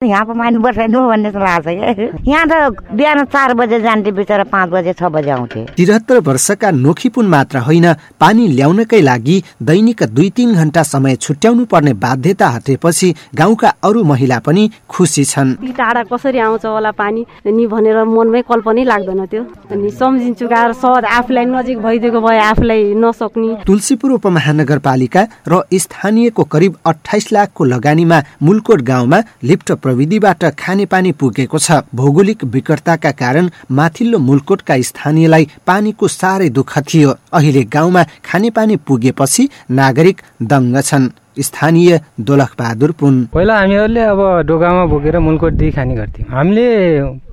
यहाँ पो मान्छे बसाइनु भन्ने जस्तो लाग्छ क्या। यहाँ त बिहान चार बजे जान्थे बिचरा पाँच बजे छ बजे आउँथे तिहत्तर वर्षका नोखीपुन मात्र होइन पानी ल्याउनकै लागि दैनिक दुई तिन घण्टा समय छुट्याउनु पर्ने बाध्यता हटेपछि गाउँका अरू महिला पनि खुसी छन्। टाढा कसरी आउँछ होला पानी? नि भनेर मनमै कल्पनै लाग्दैन त्यो। अनि सम्झिन्छु गाह्रो सहज आफूलाई नजिक भइदिएको भए आफूलाई नसक्ने। तुलसीपुर उपमहानगरपालिका र स्थानीयको करिब अठाइस लाखको लगानीमा मुलकोट गाउँमा लिफ्ट प्रविधिबाट खानेपानी पुगेको छ। भौगोलिक विकटताका कारण माथिल्लो मुलकोटका स्थानीयलाई पानीको साह्रै दुःख थियो। अहिले गाउँमा खानेपानी पुगेपछि नागरिक दङ्ग छन्। स्थानीय दोलख बहादुर पुन। पहिला हामीहरूले अब डोगामा बोकेर मुलकोट दिई खाने गर्थ्यौँ। हामीले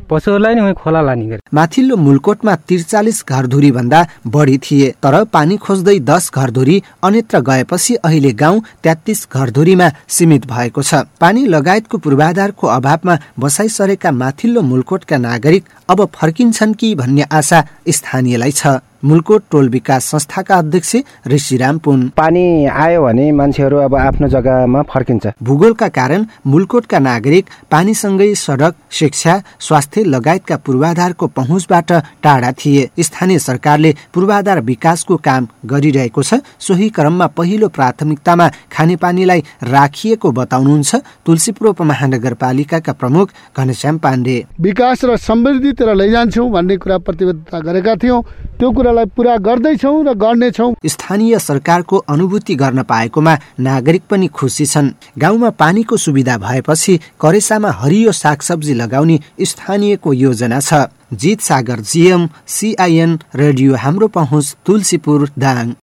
पशुहरूलाई नै खोला लाने गरे। माथिल्लो मुलकोटमा त्रिचालिस घरधुरी भन्दा बढी थिए तर पानी खोज्दै दस घरधुरी अन्यत्र गएपछि अहिले गाउँ तेत्तिस घरधुरीमा सीमित भएको छ। पानी लगायतको पूर्वाधारको अभावमा बसाइसरेका माथिल्लो मुलकोटका नागरिक अब फर्किन्छन् कि भन्ने आशा स्थानीयलाई छ। मुलकोट टोल विकास संस्थाका अध्यक्ष ऋषिराम पुन। पानी आयो भने मान्छेहरू अब आफ्नो जग्गामा फर्किन्छ। भूगोलका कारण मुलकोटका नागरिक पानीसँगै सडक शिक्षा स्वास्थ्य लगायतका पूर्वाधारको पहुँचबाट टाढा थिए। स्थानीय सरकारले पूर्वाधार विकासको काम गरिरहेको छ। सोही क्रममा पहिलो प्राथमिकतामा खानेपानीलाई राखिएको बताउनुहुन्छ तुलसीपुर उपमहानगरपालिकाका प्रमुख घनश्याम पाण्डे। विकास र समृद्धितिर लैजान्छौँ भन्ने कुरा प्रतिबद्धता गरेका थियौँ। त्यो कुरालाई पुरा गर्दैछौँ र गर्नेछौँ। स्थानीय सरकारको अनुभूति गर्न पाएकोमा नागरिक पनि खुसी छन्। गाउँमा पानीको सुविधा भएपछि करेसामा हरियो सागसब्जी लगाउने स्थानीयको योजना छ। जित सागर जिएम सिआइएन रेडियो हाम्रो पहुँच तुलसीपुर दाङ।